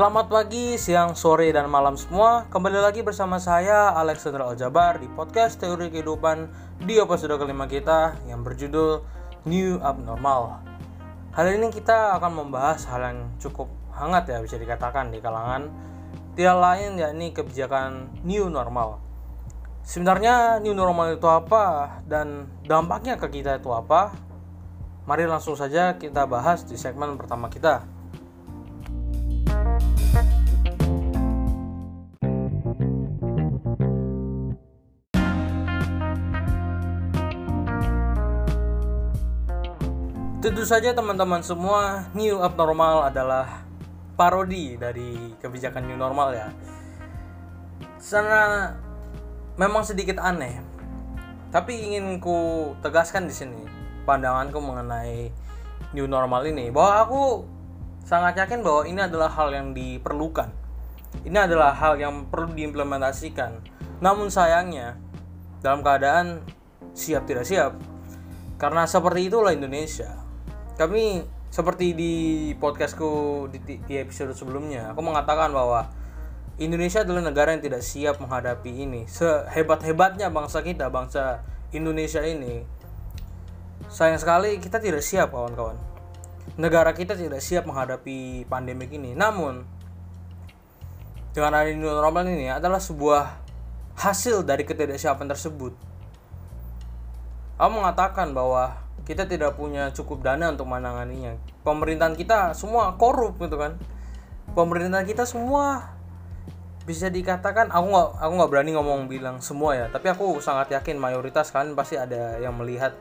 Selamat pagi, siang, sore, dan malam semua. Kembali lagi bersama saya Alexander Aljabar di podcast Teori Kehidupan di episode kelima kita yang berjudul New Abnormal. Hari ini kita akan membahas hal yang cukup hangat ya bisa dikatakan di kalangan tidak lain yakni kebijakan new normal. Sebenarnya new normal itu apa dan dampaknya ke kita itu apa? Mari langsung saja kita bahas di segmen pertama kita. Tentu saja teman-teman semua, new abnormal adalah parodi dari kebijakan new normal ya. Karena memang sedikit aneh. Tapi ingin ku tegaskan di sini pandanganku mengenai new normal ini bahwa aku sangat yakin bahwa ini adalah hal yang diperlukan. Ini adalah hal yang perlu diimplementasikan. Namun sayangnya dalam keadaan siap tidak siap. Karena seperti itulah Indonesia kami seperti di podcastku di, di episode sebelumnya, aku mengatakan bahwa Indonesia adalah negara yang tidak siap menghadapi ini. Sehebat-hebatnya bangsa kita, bangsa Indonesia ini, sayang sekali kita tidak siap, kawan-kawan. Negara kita tidak siap menghadapi pandemi ini. Namun, dengan adanya new normal ini adalah sebuah hasil dari ketidaksiapan tersebut. Aku mengatakan bahwa kita tidak punya cukup dana untuk menanganinya. Pemerintahan kita semua korup gitu kan. Pemerintahan kita semua bisa dikatakan aku nggak aku nggak berani ngomong bilang semua ya tapi aku sangat yakin mayoritas kalian pasti ada yang melihat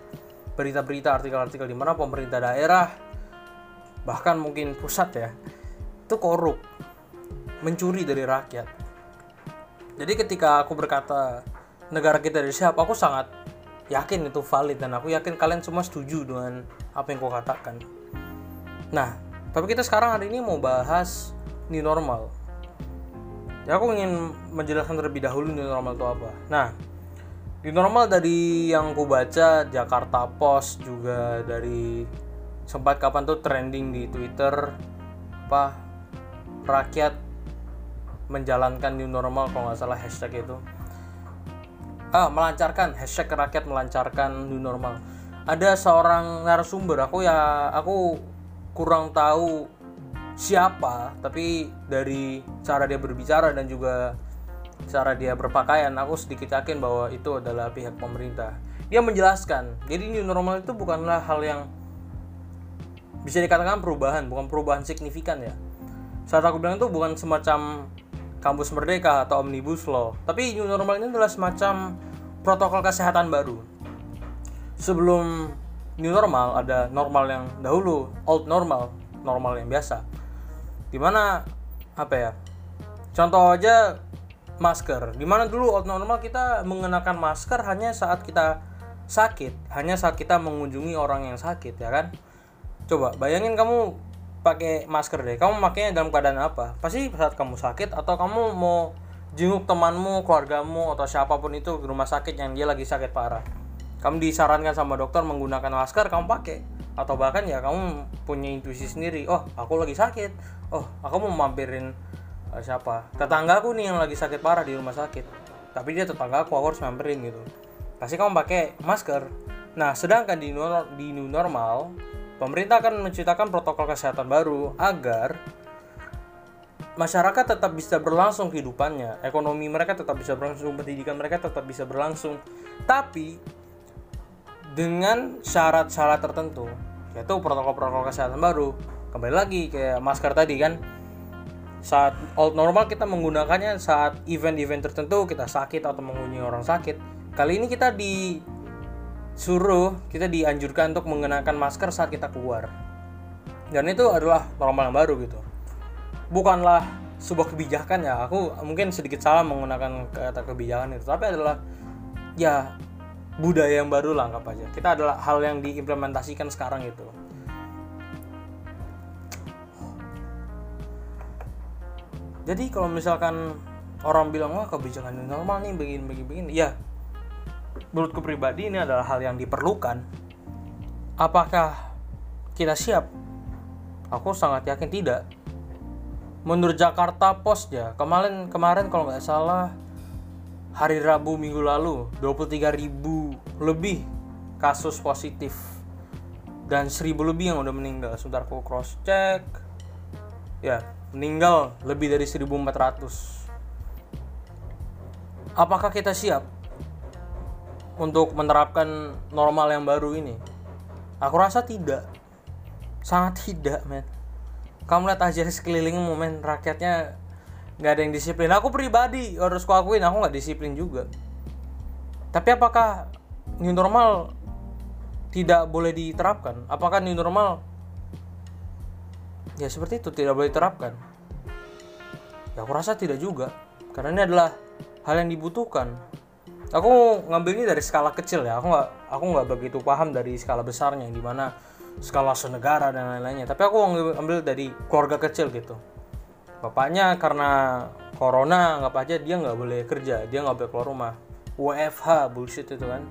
berita-berita artikel-artikel di mana pemerintah daerah bahkan mungkin pusat ya itu korup mencuri dari rakyat. Jadi ketika aku berkata negara kita dari siapa? Aku sangat yakin itu valid dan aku yakin kalian semua setuju dengan apa yang aku katakan. Nah, tapi kita sekarang hari ini mau bahas new normal. Ya aku ingin menjelaskan terlebih dahulu new normal itu apa. Nah, new normal dari yang aku baca Jakarta Post juga dari sempat kapan tuh trending di Twitter apa rakyat menjalankan new normal kalau nggak salah hashtag itu ah, melancarkan. Hashtag rakyat melancarkan new normal. Ada seorang narasumber aku ya aku kurang tahu siapa tapi dari cara dia berbicara dan juga cara dia berpakaian aku sedikit yakin bahwa itu adalah pihak pemerintah. Dia menjelaskan jadi new normal itu bukanlah hal yang bisa dikatakan perubahan bukan perubahan signifikan ya. Saat aku bilang itu bukan semacam kampus merdeka atau omnibus law. Tapi new normal ini adalah semacam protokol kesehatan baru. Sebelum new normal ada normal yang dahulu old normal normal yang biasa. Di mana apa ya contoh aja masker. Di mana dulu old normal kita mengenakan masker hanya saat kita sakit hanya saat kita mengunjungi orang yang sakit ya kan? Coba bayangin kamu pakai masker deh. Kamu makanya dalam keadaan apa? Pasti saat kamu sakit atau kamu mau jenguk temanmu keluargamu atau siapa pun itu di rumah sakit yang dia lagi sakit parah. Kamu disarankan sama dokter menggunakan masker kamu pakai. Atau bahkan ya kamu punya intuisi sendiri oh aku lagi sakit. Oh aku mau mampirin uh, siapa? Tetanggaku nih yang lagi sakit parah di rumah sakit. Tapi dia tetanggaku aku harus mampirin gitu. Pasti kamu pakai masker. Nah sedangkan di, di new normal pemerintah akan menciptakan protokol kesehatan baru agar masyarakat tetap bisa berlangsung kehidupannya, ekonomi mereka tetap bisa berlangsung, pendidikan mereka tetap bisa berlangsung, tapi dengan syarat-syarat tertentu, yaitu protokol-protokol kesehatan baru. Kembali lagi kayak masker tadi kan, saat old normal kita menggunakannya saat event-event tertentu kita sakit atau mengunjungi orang sakit. Kali ini kita disuruh, kita dianjurkan untuk mengenakan masker saat kita keluar. Dan itu adalah normal yang baru gitu. Bukanlah sebuah kebijakan ya aku mungkin sedikit salah menggunakan kata kebijakan itu tapi adalah ya budaya yang baru lah anggap aja. Kita adalah hal yang diimplementasikan sekarang itu. Jadi kalau misalkan orang bilang wah kebijakan ini normal nih begini begini begini ya menurutku pribadi ini adalah hal yang diperlukan. Apakah kita siap? Aku sangat yakin tidak. Menurut Jakarta Post ya kemarin kemarin kalau nggak salah hari Rabu minggu lalu 23.000 lebih kasus positif. Dan 1000 lebih yang udah meninggal. Sebentar aku cross check ya meninggal lebih dari 1400 apakah kita siap untuk menerapkan normal yang baru ini? Aku rasa tidak. Sangat tidak men. Kamu lihat aja sekelilingmu men. Rakyatnya nggak ada yang disiplin. Aku pribadi harus kuakuin aku nggak disiplin juga. Tapi apakah new normal tidak boleh diterapkan? Apakah new normal? Ya seperti itu tidak boleh diterapkan. Ya aku rasa tidak juga. Karena ini adalah hal yang dibutuhkan aku ngambil ini dari skala kecil ya. Aku nggak aku nggak begitu paham dari skala besarnya di mana skala senegara dan lain-lainnya. Tapi aku ambil dari keluarga kecil gitu. Bapaknya karena corona nggak aja dia nggak boleh kerja dia nggak boleh keluar rumah. WFH bullshit itu kan.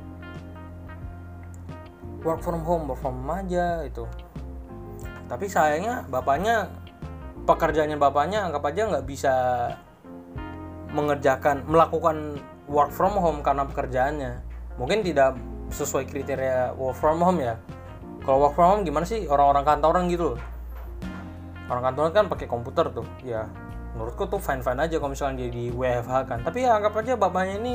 Work from home work from home aja itu. Tapi sayangnya bapaknya pekerjaannya bapaknya anggap aja nggak bisa mengerjakan melakukan work from home karena pekerjaannya. Mungkin tidak sesuai kriteria work from home ya. Kalau work from home gimana sih orang-orang kantoran gitu loh? Orang kantoran kan pakai komputer tuh ya. Menurutku tuh fine fine aja kalau misalnya dia di WFH kan. Tapi ya anggap aja bapaknya ini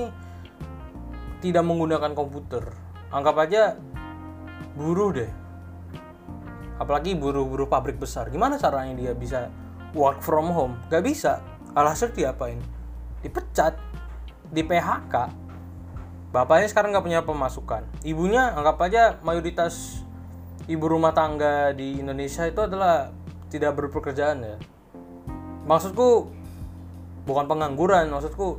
tidak menggunakan komputer. Anggap aja buruh deh. Apalagi buruh-buruh pabrik besar. Gimana caranya dia bisa work from home? Gak bisa. Alhasil diapain? Dipecat di PHK bapaknya sekarang nggak punya pemasukan. Ibunya anggap aja mayoritas ibu rumah tangga di Indonesia itu adalah tidak berpekerjaan ya. Maksudku bukan pengangguran maksudku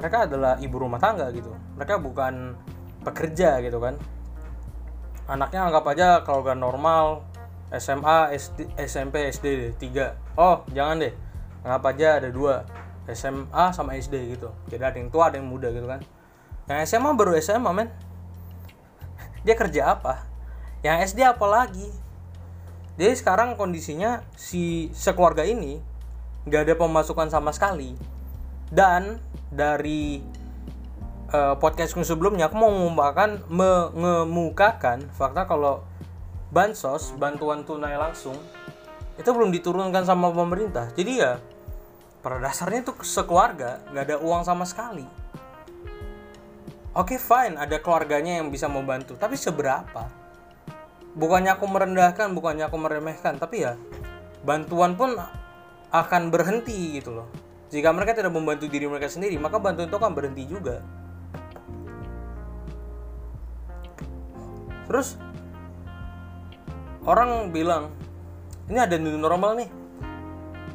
mereka adalah ibu rumah tangga gitu. Mereka bukan pekerja gitu kan. Anaknya anggap aja kalau gak normal SMA SD, SMP SD 3 oh jangan deh. Anggap aja ada dua SMA sama SD gitu. Jadi ada yang tua ada yang muda gitu kan. Yang SMA baru SMA men. Dia kerja apa? Yang SD apalagi jadi sekarang kondisinya si sekeluarga ini nggak ada pemasukan sama sekali. Dan dari uh, podcastku sebelumnya aku mau mengemukakan mengemukakan fakta kalau bansos bantuan tunai langsung itu belum diturunkan sama pemerintah. Jadi ya pada dasarnya itu sekeluarga nggak ada uang sama sekali. Oke okay, fine ada keluarganya yang bisa membantu. Tapi seberapa? Bukannya aku merendahkan bukannya aku meremehkan tapi ya bantuan pun akan berhenti gitu loh. Jika mereka tidak membantu diri mereka sendiri maka bantuan itu akan berhenti juga. Terus orang bilang ini ada new normal nih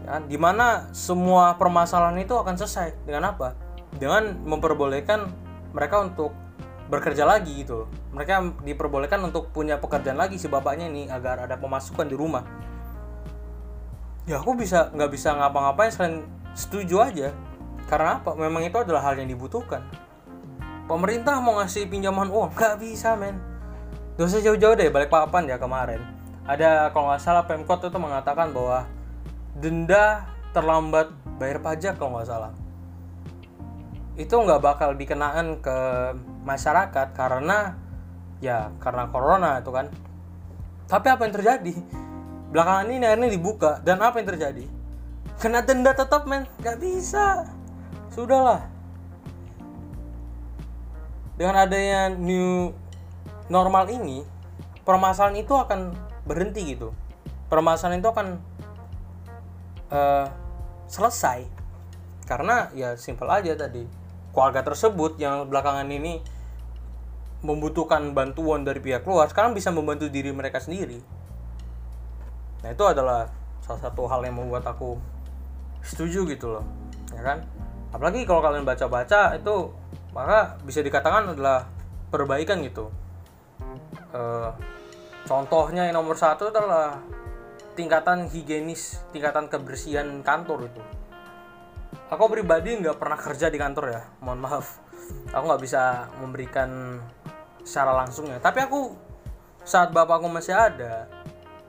ya, di mana semua permasalahan itu akan selesai. Dengan apa? Dengan memperbolehkan mereka untuk bekerja lagi gitu mereka diperbolehkan untuk punya pekerjaan lagi si bapaknya ini agar ada pemasukan di rumah. Ya aku bisa nggak bisa ngapa-ngapain selain setuju aja. Karena apa? Memang itu adalah hal yang dibutuhkan. Pemerintah mau ngasih pinjaman uang? Nggak bisa men. Gak jauh-jauh deh balik papan ya kemarin. Ada kalau nggak salah pemkot itu mengatakan bahwa denda terlambat bayar pajak kalau nggak salah. Itu nggak bakal dikenakan ke masyarakat karena ya karena corona itu kan. Tapi apa yang terjadi? Belakangan ini akhirnya dibuka dan apa yang terjadi? Kena denda tetap men. Nggak bisa. Sudahlah. Dengan adanya new normal ini permasalahan itu akan berhenti gitu. Permasalahan itu akan uh, selesai. Karena ya simpel aja tadi. Keluarga tersebut yang belakangan ini membutuhkan bantuan dari pihak luar sekarang bisa membantu diri mereka sendiri. Nah itu adalah salah satu hal yang membuat aku setuju gitu loh ya kan? Apalagi kalau kalian baca-baca itu maka bisa dikatakan adalah perbaikan gitu. E, contohnya yang nomor satu adalah tingkatan higienis tingkatan kebersihan kantor itu. Aku pribadi nggak pernah kerja di kantor ya mohon maaf. Aku nggak bisa memberikan secara langsung ya. Tapi aku saat bapakku masih ada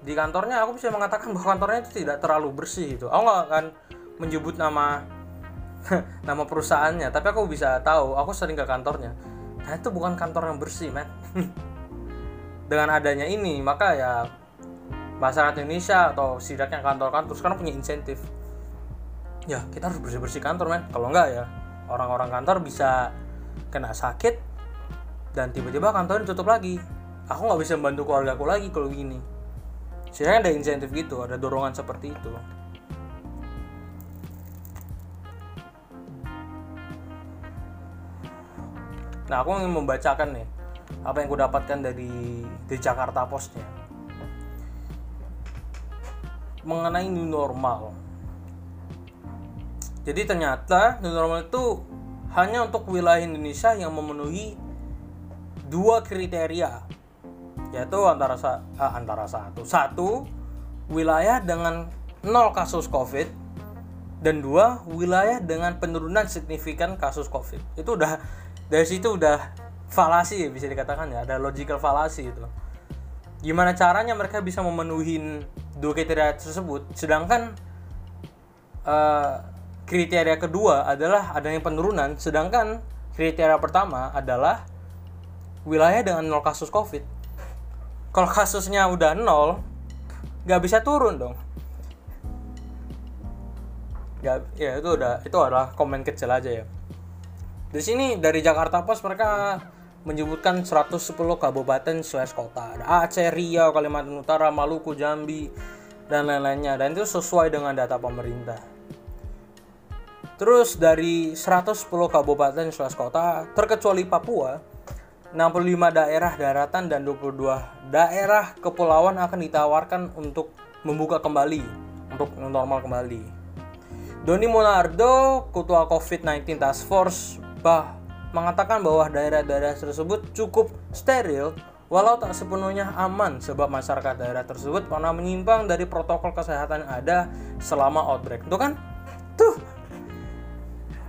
di kantornya aku bisa mengatakan bahwa kantornya itu tidak terlalu bersih gitu. Aku nggak akan menyebut nama nama perusahaannya. Tapi aku bisa tahu aku sering ke kantornya. Nah itu bukan kantor yang bersih man dengan adanya ini maka ya masyarakat Indonesia atau setidaknya kantor-kantor sekarang punya insentif. Ya kita harus bersih bersih kantor men. Kalau enggak ya orang-orang kantor bisa kena sakit dan tiba-tiba kantornya tutup lagi. Aku nggak bisa membantu keluarga aku lagi kalau gini. Sebenarnya ada insentif gitu ada dorongan seperti itu. Nah aku ingin membacakan nih apa yang aku dapatkan dari di Jakarta Postnya mengenai new normal. Jadi ternyata new normal itu hanya untuk wilayah Indonesia yang memenuhi dua kriteria yaitu antara uh, antara satu. Satu wilayah dengan nol kasus covid dan dua wilayah dengan penurunan signifikan kasus covid. Itu udah dari situ udah falasi bisa dikatakan ya ada logical falasi itu gimana caranya mereka bisa memenuhi dua kriteria tersebut? Sedangkan uh, kriteria kedua adalah adanya penurunan sedangkan kriteria pertama adalah wilayah dengan nol kasus covid. Kalau kasusnya udah nol nggak bisa turun dong. Nggak ya itu udah itu adalah komen kecil aja ya. Di sini dari Jakarta Post mereka menyebutkan 110 kabupaten slash kota. Ada Aceh, Riau, Kalimantan Utara, Maluku, Jambi dan lain-lainnya. Dan itu sesuai dengan data pemerintah. Terus dari 110 kabupaten slash kota terkecuali Papua 65 daerah daratan dan 22 daerah kepulauan akan ditawarkan untuk membuka kembali, untuk normal kembali. Doni Monardo, Ketua COVID-19 Task Force, bah, mengatakan bahwa daerah-daerah tersebut cukup steril walau tak sepenuhnya aman sebab masyarakat daerah tersebut pernah menyimpang dari protokol kesehatan yang ada selama outbreak. Itu kan? Tuh.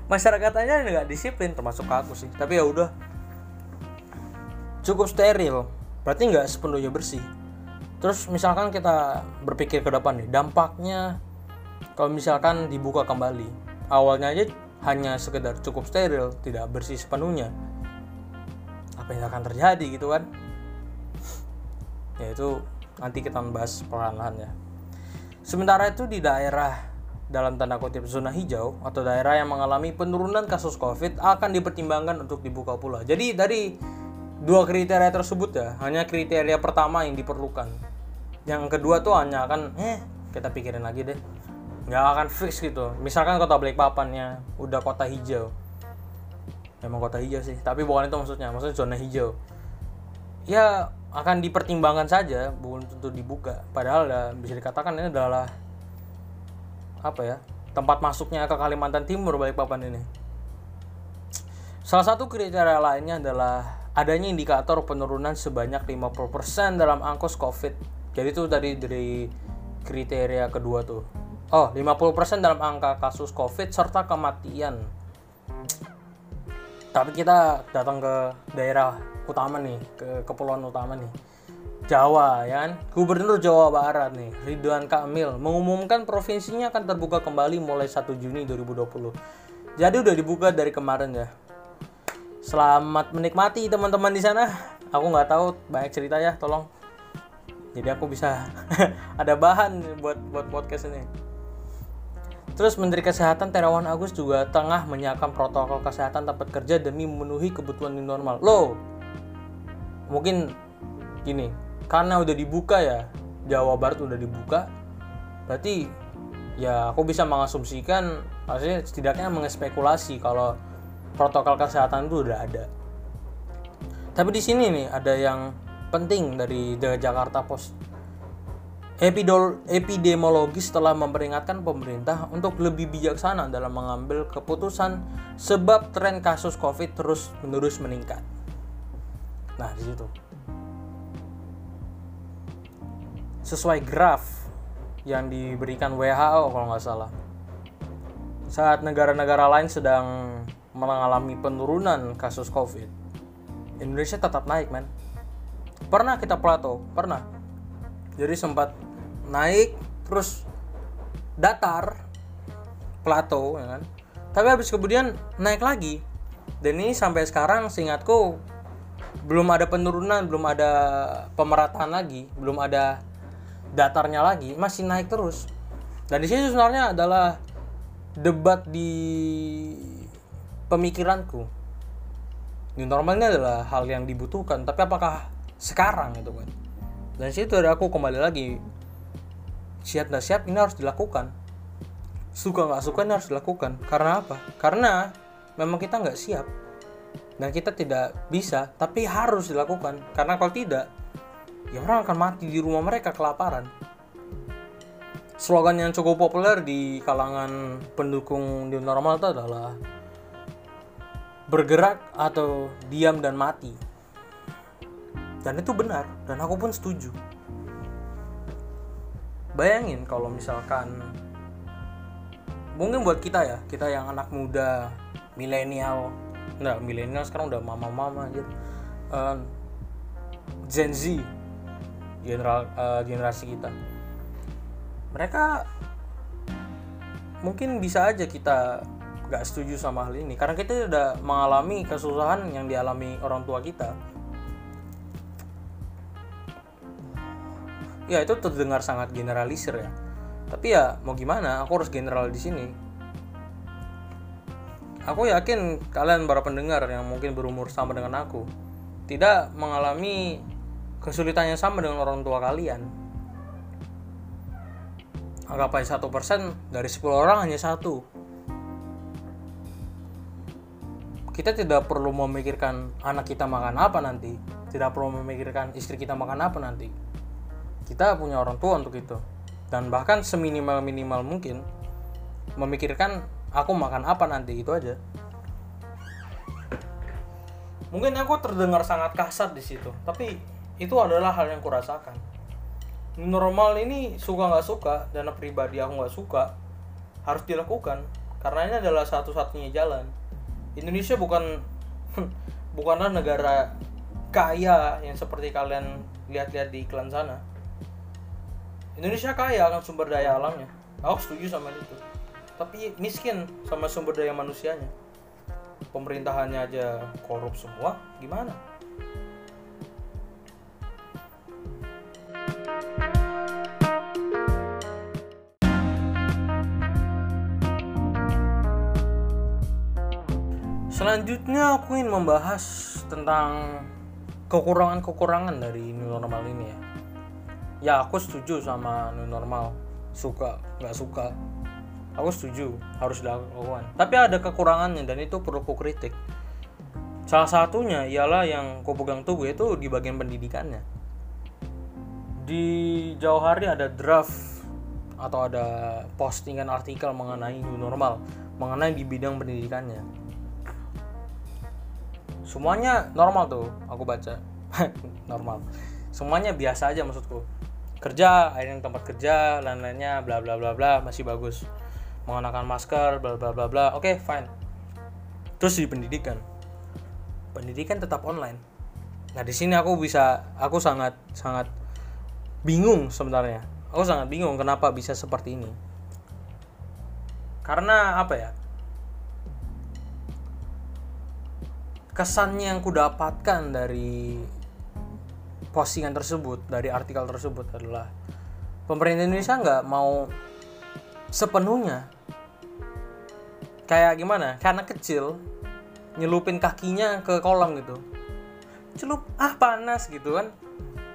Masyarakatnya nggak disiplin termasuk aku sih. Tapi ya udah, cukup steril berarti nggak sepenuhnya bersih terus misalkan kita berpikir ke depan nih dampaknya kalau misalkan dibuka kembali awalnya aja hanya sekedar cukup steril tidak bersih sepenuhnya. Apa yang akan terjadi gitu kan? Ya itu nanti kita bahas perlahan-lahan ya. Sementara itu di daerah dalam tanda kutip zona hijau atau daerah yang mengalami penurunan kasus covid akan dipertimbangkan untuk dibuka pula. Jadi dari dua kriteria tersebut ya hanya kriteria pertama yang diperlukan. Yang kedua tuh hanya akan eh kita pikirin lagi deh nggak akan fix gitu. Misalkan kota Balikpapannya udah kota hijau. Emang kota hijau sih tapi bukan itu maksudnya. Maksudnya zona hijau. Ya akan dipertimbangkan saja bukan tentu dibuka. Padahal ya bisa dikatakan ini adalah apa ya tempat masuknya ke Kalimantan Timur Balikpapan ini. Salah satu kriteria lainnya adalah adanya indikator penurunan sebanyak 50% dalam angkos COVID. Jadi itu tadi dari kriteria kedua tuh. Oh, 50% dalam angka kasus COVID serta kematian. Tapi kita datang ke daerah utama nih, ke kepulauan utama nih. Jawa ya kan Gubernur Jawa Barat nih Ridwan Kamil mengumumkan provinsinya akan terbuka kembali mulai 1 Juni 2020 jadi udah dibuka dari kemarin ya Selamat menikmati teman-teman di sana. Aku nggak tahu banyak cerita ya, tolong. Jadi aku bisa ada bahan buat buat podcast ini. Terus Menteri Kesehatan Terawan Agus juga tengah menyiapkan protokol kesehatan tempat kerja demi memenuhi kebutuhan new normal. Loh, mungkin gini, karena udah dibuka ya, Jawa Barat udah dibuka, berarti ya aku bisa mengasumsikan, maksudnya setidaknya mengespekulasi kalau protokol kesehatan itu udah ada. Tapi di sini nih ada yang penting dari The Jakarta Post. Epidol, epidemiologis telah memperingatkan pemerintah untuk lebih bijaksana dalam mengambil keputusan sebab tren kasus COVID terus menerus meningkat. Nah, di situ. Sesuai graf yang diberikan WHO kalau nggak salah. Saat negara-negara lain sedang mengalami penurunan kasus COVID, Indonesia tetap naik, men. Pernah kita plato, pernah. jadi sempat naik terus datar plato ya kan? Tapi habis kemudian naik lagi. Dan ini sampai sekarang seingatku belum ada penurunan belum ada pemerataan lagi belum ada datarnya lagi masih naik terus. Dan di sini sebenarnya adalah debat di pemikiranku. Ini adalah hal yang dibutuhkan tapi apakah sekarang itu kan? Dan situ ada aku kembali lagi siap nggak siap ini harus dilakukan. Suka nggak suka ini harus dilakukan. Karena apa? Karena memang kita nggak siap. Dan kita tidak bisa tapi harus dilakukan. Karena kalau tidak ya orang akan mati di rumah mereka kelaparan. Slogan yang cukup populer di kalangan pendukung new normal itu adalah bergerak atau diam dan mati. Dan itu benar dan aku pun setuju bayangin kalau misalkan mungkin buat kita ya kita yang anak muda milenial. Enggak milenial sekarang udah mama-mama aja uh, Gen Z general uh, generasi kita. Mereka mungkin bisa aja kita nggak setuju sama hal ini. Karena kita udah mengalami kesusahan yang dialami orang tua kita ya itu terdengar sangat generalisir ya. Tapi ya mau gimana? Aku harus general di sini. Aku yakin kalian para pendengar yang mungkin berumur sama dengan aku tidak mengalami kesulitan yang sama dengan orang tua kalian. Anggap aja satu persen dari 10 orang hanya satu. Kita tidak perlu memikirkan anak kita makan apa nanti. Tidak perlu memikirkan istri kita makan apa nanti kita punya orang tua untuk itu. Dan bahkan seminimal minimal mungkin memikirkan aku makan apa nanti itu aja. Mungkin aku terdengar sangat kasar di situ tapi itu adalah hal yang kurasakan. Normal ini suka nggak suka dana pribadi aku nggak suka harus dilakukan. Karena ini adalah satu-satunya jalan. Indonesia bukan bukanlah negara kaya yang seperti kalian lihat-lihat di iklan sana Indonesia kaya akan sumber daya alamnya. Aku setuju sama itu. Tapi miskin sama sumber daya manusianya. Pemerintahannya aja korup semua gimana? Selanjutnya aku ingin membahas tentang kekurangan-kekurangan dari new normal ini ya ya aku setuju sama normal. Suka nggak suka. Aku setuju harus dilakukan. Tapi ada kekurangannya dan itu perlu ku kritik. Salah satunya ialah yang ku pegang teguh itu di bagian pendidikannya. Di jauh hari ada draft atau ada postingan artikel mengenai new normal mengenai di bidang pendidikannya. Semuanya normal tuh aku baca. Normal. Semuanya biasa aja maksudku kerja akhirnya tempat kerja lain-lainnya bla bla bla bla masih bagus. Mengenakan masker bla bla bla bla oke okay, fine. Terus di pendidikan. Pendidikan tetap online. Nah di sini aku bisa aku sangat sangat bingung sebenarnya. Aku sangat bingung kenapa bisa seperti ini. Karena apa ya? Kesannya yang ku dapatkan dari postingan tersebut dari artikel tersebut adalah pemerintah Indonesia nggak mau sepenuhnya kayak gimana? Karena kecil nyelupin kakinya ke kolam gitu. Celup ah panas gitu kan.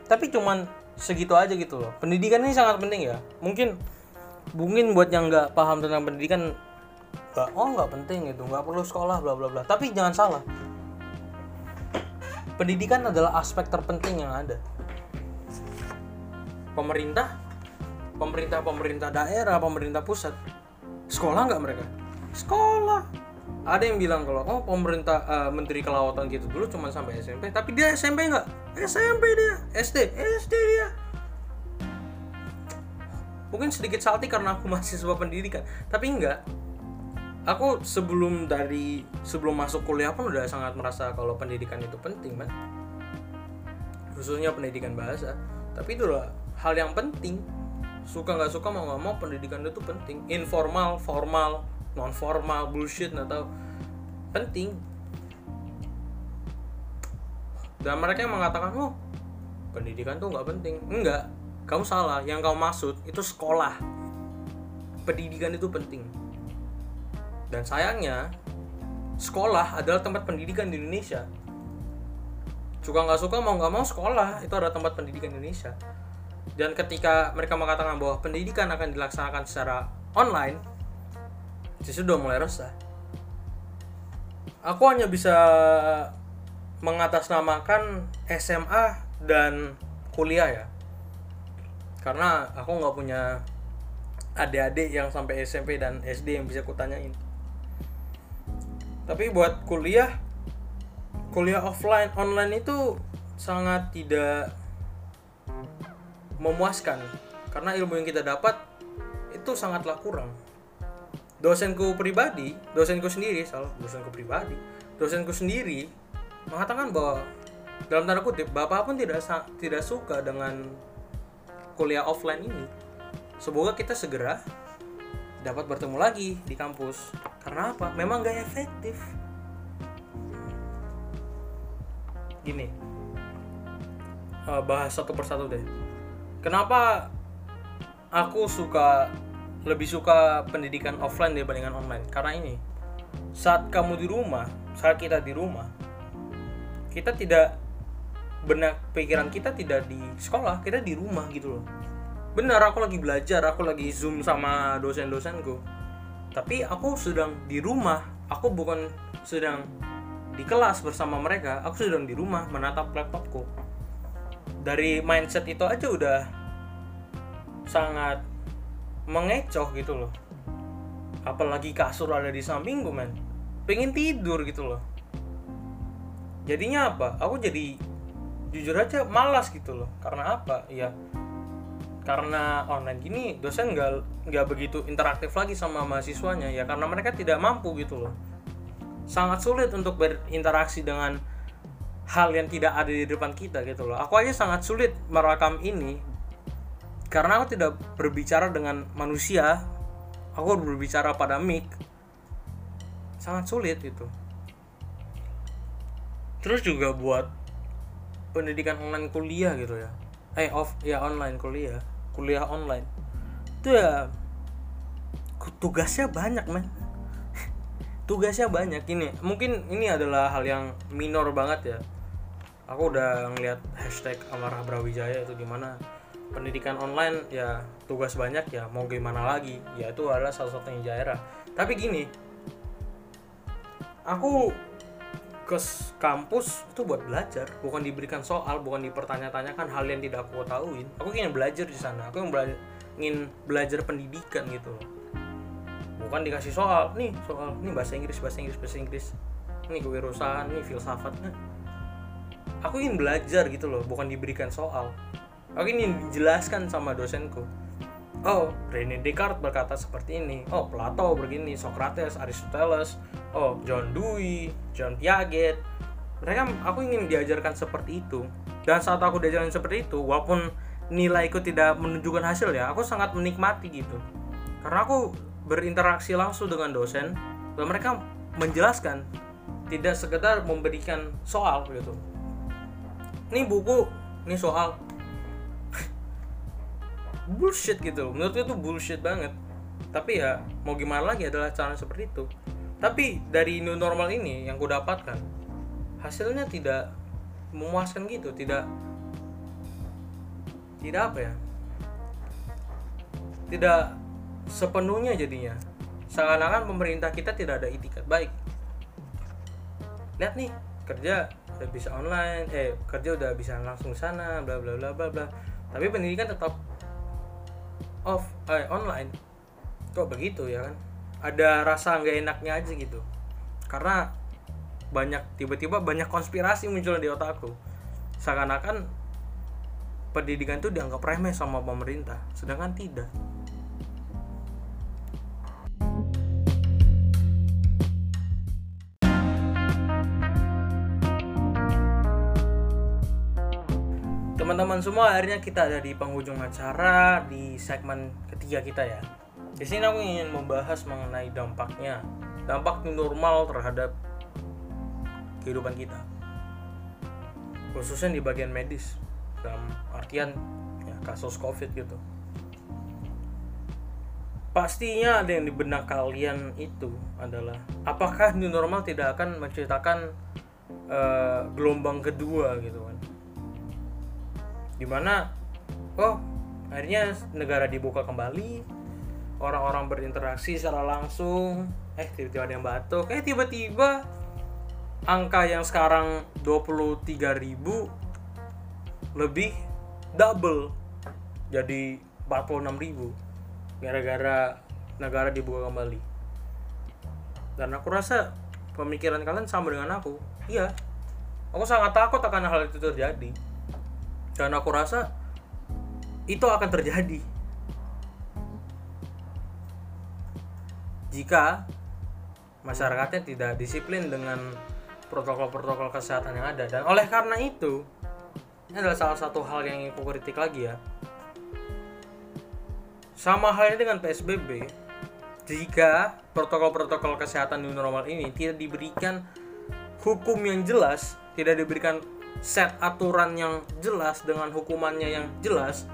Tapi cuman segitu aja gitu loh. Pendidikan ini sangat penting ya. Mungkin mungkin buat yang nggak paham tentang pendidikan nggak oh nggak penting gitu nggak perlu sekolah bla bla bla. Tapi jangan salah pendidikan adalah aspek terpenting yang ada. Pemerintah pemerintah pemerintah daerah pemerintah pusat sekolah nggak mereka? Sekolah. Ada yang bilang kalau oh pemerintah uh, menteri kelautan gitu dulu cuma sampai SMP tapi dia SMP nggak? SMP dia. SD SD dia. Mungkin sedikit salty karena aku sebuah pendidikan. Tapi enggak aku sebelum dari sebelum masuk kuliah pun udah sangat merasa kalau pendidikan itu penting man khususnya pendidikan bahasa. Tapi itulah hal yang penting. Suka nggak suka mau nggak mau pendidikan itu penting. Informal formal non formal bullshit atau penting. Dan mereka yang mengatakan oh pendidikan tuh nggak penting. Enggak kamu salah. Yang kamu maksud itu sekolah. Pendidikan itu penting dan sayangnya sekolah adalah tempat pendidikan di Indonesia. Suka nggak suka mau nggak mau sekolah itu adalah tempat pendidikan Indonesia. Dan ketika mereka mengatakan bahwa pendidikan akan dilaksanakan secara online justru sudah mulai resah. Aku hanya bisa mengatasnamakan SMA dan kuliah ya. Karena aku nggak punya adik-adik yang sampai SMP dan SD yang bisa kutanyain tapi buat kuliah kuliah offline online itu sangat tidak memuaskan. Karena ilmu yang kita dapat itu sangatlah kurang. Dosenku pribadi dosenku sendiri salah dosenku pribadi dosenku sendiri mengatakan bahwa dalam tanda kutip bapak pun tidak tidak suka dengan kuliah offline ini. Semoga kita segera dapat bertemu lagi di kampus. Karena apa? Memang gak efektif. Gini. Uh, bahas satu persatu deh. Kenapa aku suka lebih suka pendidikan offline dibandingkan online? Karena ini saat kamu di rumah saat kita di rumah kita tidak benak pikiran kita tidak di sekolah kita di rumah gitu loh benar aku lagi belajar aku lagi zoom sama dosen-dosenku. Tapi aku sedang di rumah aku bukan sedang di kelas bersama mereka aku sedang di rumah menatap laptopku. Dari mindset itu aja udah sangat mengecoh gitu loh. Apalagi kasur ada di sampingku men. Pengen tidur gitu loh. Jadinya apa? Aku jadi jujur aja malas gitu loh. Karena apa? Ya karena online gini dosen nggak nggak begitu interaktif lagi sama mahasiswanya ya karena mereka tidak mampu gitu loh. Sangat sulit untuk berinteraksi dengan hal yang tidak ada di depan kita gitu loh. Aku aja sangat sulit merekam ini karena aku tidak berbicara dengan manusia. Aku berbicara pada mic. Sangat sulit gitu. Terus juga buat pendidikan online kuliah gitu ya. Eh off ya online kuliah kuliah online. Itu ya tugasnya banyak men. Tugasnya banyak. Ini mungkin ini adalah hal yang minor banget ya. Aku udah ngeliat hashtag amarah brawijaya itu di mana pendidikan online ya tugas banyak ya mau gimana lagi? Ya itu adalah salah satunya daerah. Tapi gini aku ke kampus itu buat belajar bukan diberikan soal bukan dipertanya-tanyakan hal yang tidak aku tahuin aku ingin belajar di sana aku ingin belajar, ingin belajar pendidikan gitu bukan dikasih soal nih soal nih bahasa Inggris bahasa Inggris bahasa Inggris. Ini kewirausahaan nih filsafat nah, aku ingin belajar gitu loh bukan diberikan soal. Aku ingin dijelaskan sama dosenku oh. Rene Descartes berkata seperti ini. Oh Plato begini Socrates Aristoteles. Oh John Dewey John Piaget. Mereka aku ingin diajarkan seperti itu. Dan saat aku diajarkan seperti itu walaupun nilaiku tidak menunjukkan hasil ya aku sangat menikmati gitu. Karena aku berinteraksi langsung dengan dosen dan mereka menjelaskan tidak sekedar memberikan soal gitu. Ini buku ini soal bullshit gitu. Menurut gue itu bullshit banget. Tapi ya mau gimana lagi adalah cara seperti itu. Tapi dari new normal ini yang gue dapatkan hasilnya tidak memuaskan gitu tidak tidak apa ya? Tidak sepenuhnya jadinya. Seakan-akan pemerintah kita tidak ada itikat baik. Lihat nih kerja udah bisa online eh kerja udah bisa langsung sana bla bla bla bla bla. Tapi pendidikan tetap off eh, online. Kok begitu ya kan? Ada rasa nggak enaknya aja gitu. Karena banyak tiba-tiba banyak konspirasi muncul di otakku seakan-akan pendidikan itu dianggap remeh sama pemerintah sedangkan tidak teman-teman semua akhirnya kita ada di penghujung acara di segmen ketiga kita ya. Di sini aku ingin membahas mengenai dampaknya, dampak new normal terhadap kehidupan kita. Khususnya di bagian medis dalam artian ya, kasus covid gitu. Pastinya ada yang di benak kalian itu adalah apakah new normal tidak akan menceritakan uh, gelombang kedua gitu di mana oh akhirnya negara dibuka kembali orang-orang berinteraksi secara langsung eh tiba-tiba ada yang batuk eh tiba-tiba angka yang sekarang 23.000 lebih double jadi 46.000 gara-gara negara dibuka kembali. Dan aku rasa pemikiran kalian sama dengan aku. Iya aku sangat takut akan hal itu terjadi dan aku rasa itu akan terjadi. Jika masyarakatnya tidak disiplin dengan protokol-protokol kesehatan yang ada. Dan oleh karena itu ini adalah salah satu hal yang ingin aku kritik lagi ya. Sama halnya dengan PSBB jika protokol-protokol kesehatan new normal ini tidak diberikan hukum yang jelas tidak diberikan set aturan yang jelas dengan hukumannya yang jelas,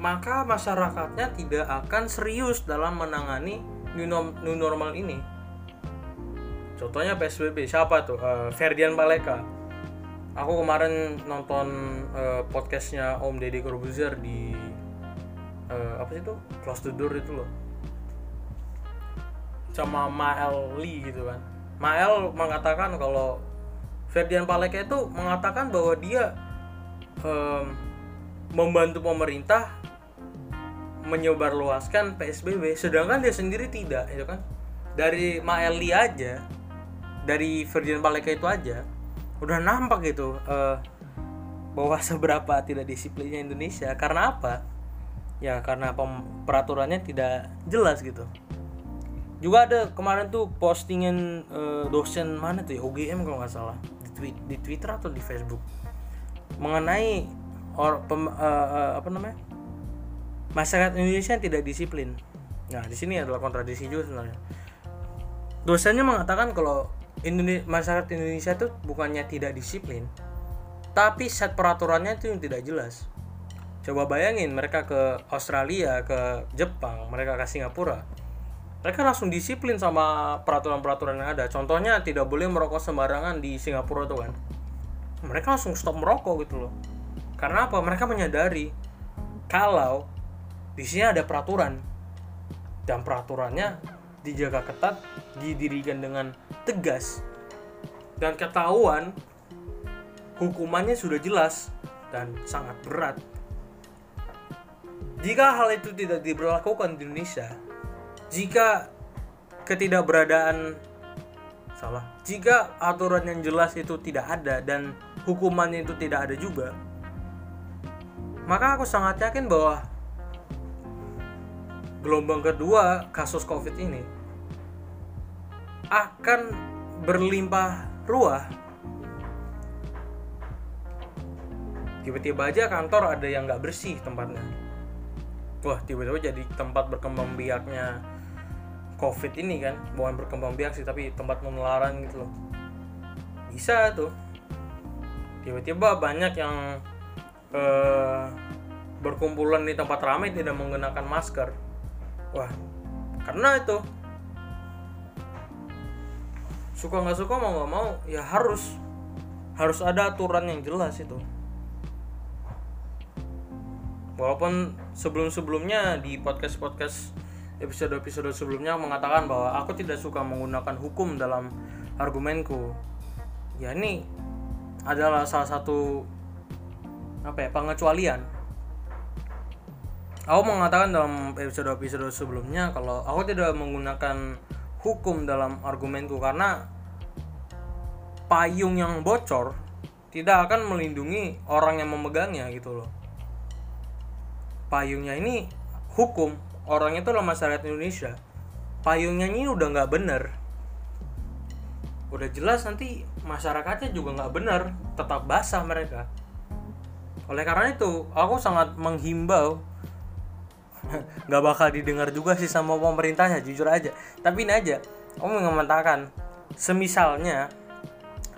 maka masyarakatnya tidak akan serius dalam menangani new, new normal ini. Contohnya PSBB, siapa tuh? Uh, Ferdian Paleka. Aku kemarin nonton uh, podcastnya Om Deddy Corbuzier di uh, apa sih itu? Close the Door itu loh. Sama Mael Lee gitu kan. Mael mengatakan kalau Ferdian Paleka itu mengatakan bahwa dia um, membantu pemerintah menyebarluaskan PSBB sedangkan dia sendiri tidak itu kan? Dari Maeli aja dari Ferdian Paleka itu aja udah nampak gitu uh, bahwa seberapa tidak disiplinnya Indonesia. Karena apa? Ya karena peraturannya tidak jelas gitu. Juga ada kemarin tuh postingan uh, dosen mana tuh ya? UGM kalau nggak salah tweet di Twitter atau di Facebook mengenai or, pem, uh, uh, apa namanya masyarakat Indonesia yang tidak disiplin. Nah di sini adalah kontradiksi juga sebenarnya. Dosennya mengatakan kalau Indonesia, masyarakat Indonesia itu bukannya tidak disiplin, tapi set peraturannya itu yang tidak jelas. Coba bayangin mereka ke Australia, ke Jepang, mereka ke Singapura, mereka langsung disiplin sama peraturan-peraturan yang ada. Contohnya tidak boleh merokok sembarangan di Singapura tuh kan. Mereka langsung stop merokok gitu loh. Karena apa? Mereka menyadari kalau di sini ada peraturan dan peraturannya dijaga ketat didirikan dengan tegas dan ketahuan hukumannya sudah jelas dan sangat berat. Jika hal itu tidak diberlakukan di Indonesia jika ketidakberadaan salah. Jika aturan yang jelas itu tidak ada dan hukumannya itu tidak ada juga maka aku sangat yakin bahwa gelombang kedua kasus covid ini akan berlimpah ruah. Tiba-tiba aja kantor ada yang nggak bersih tempatnya. Wah tiba-tiba jadi tempat berkembang biaknya covid ini kan bukan berkembang biak sih tapi tempat penularan gitu loh. Bisa tuh. Tiba-tiba banyak yang uh, berkumpulan di tempat ramai tidak menggunakan masker. Wah karena itu suka nggak suka mau nggak mau ya harus harus ada aturan yang jelas itu. Walaupun sebelum sebelumnya di podcast podcast episode-episode sebelumnya mengatakan bahwa aku tidak suka menggunakan hukum dalam argumenku. Ya ini adalah salah satu apa ya pengecualian. Aku mengatakan dalam episode-episode sebelumnya kalau aku tidak menggunakan hukum dalam argumenku karena payung yang bocor tidak akan melindungi orang yang memegangnya gitu loh. Payungnya ini hukum orang itu lah masyarakat Indonesia. Payungnya ini udah nggak bener. Udah jelas nanti masyarakatnya juga nggak bener tetap basah mereka. Oleh karena itu aku sangat menghimbau. Nggak bakal didengar juga sih sama pemerintahnya jujur aja. Tapi ini aja aku mengatakan semisalnya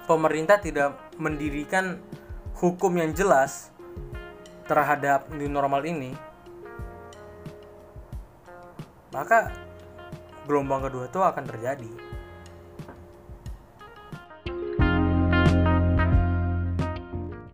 pemerintah tidak mendirikan hukum yang jelas terhadap new normal ini maka gelombang kedua itu akan terjadi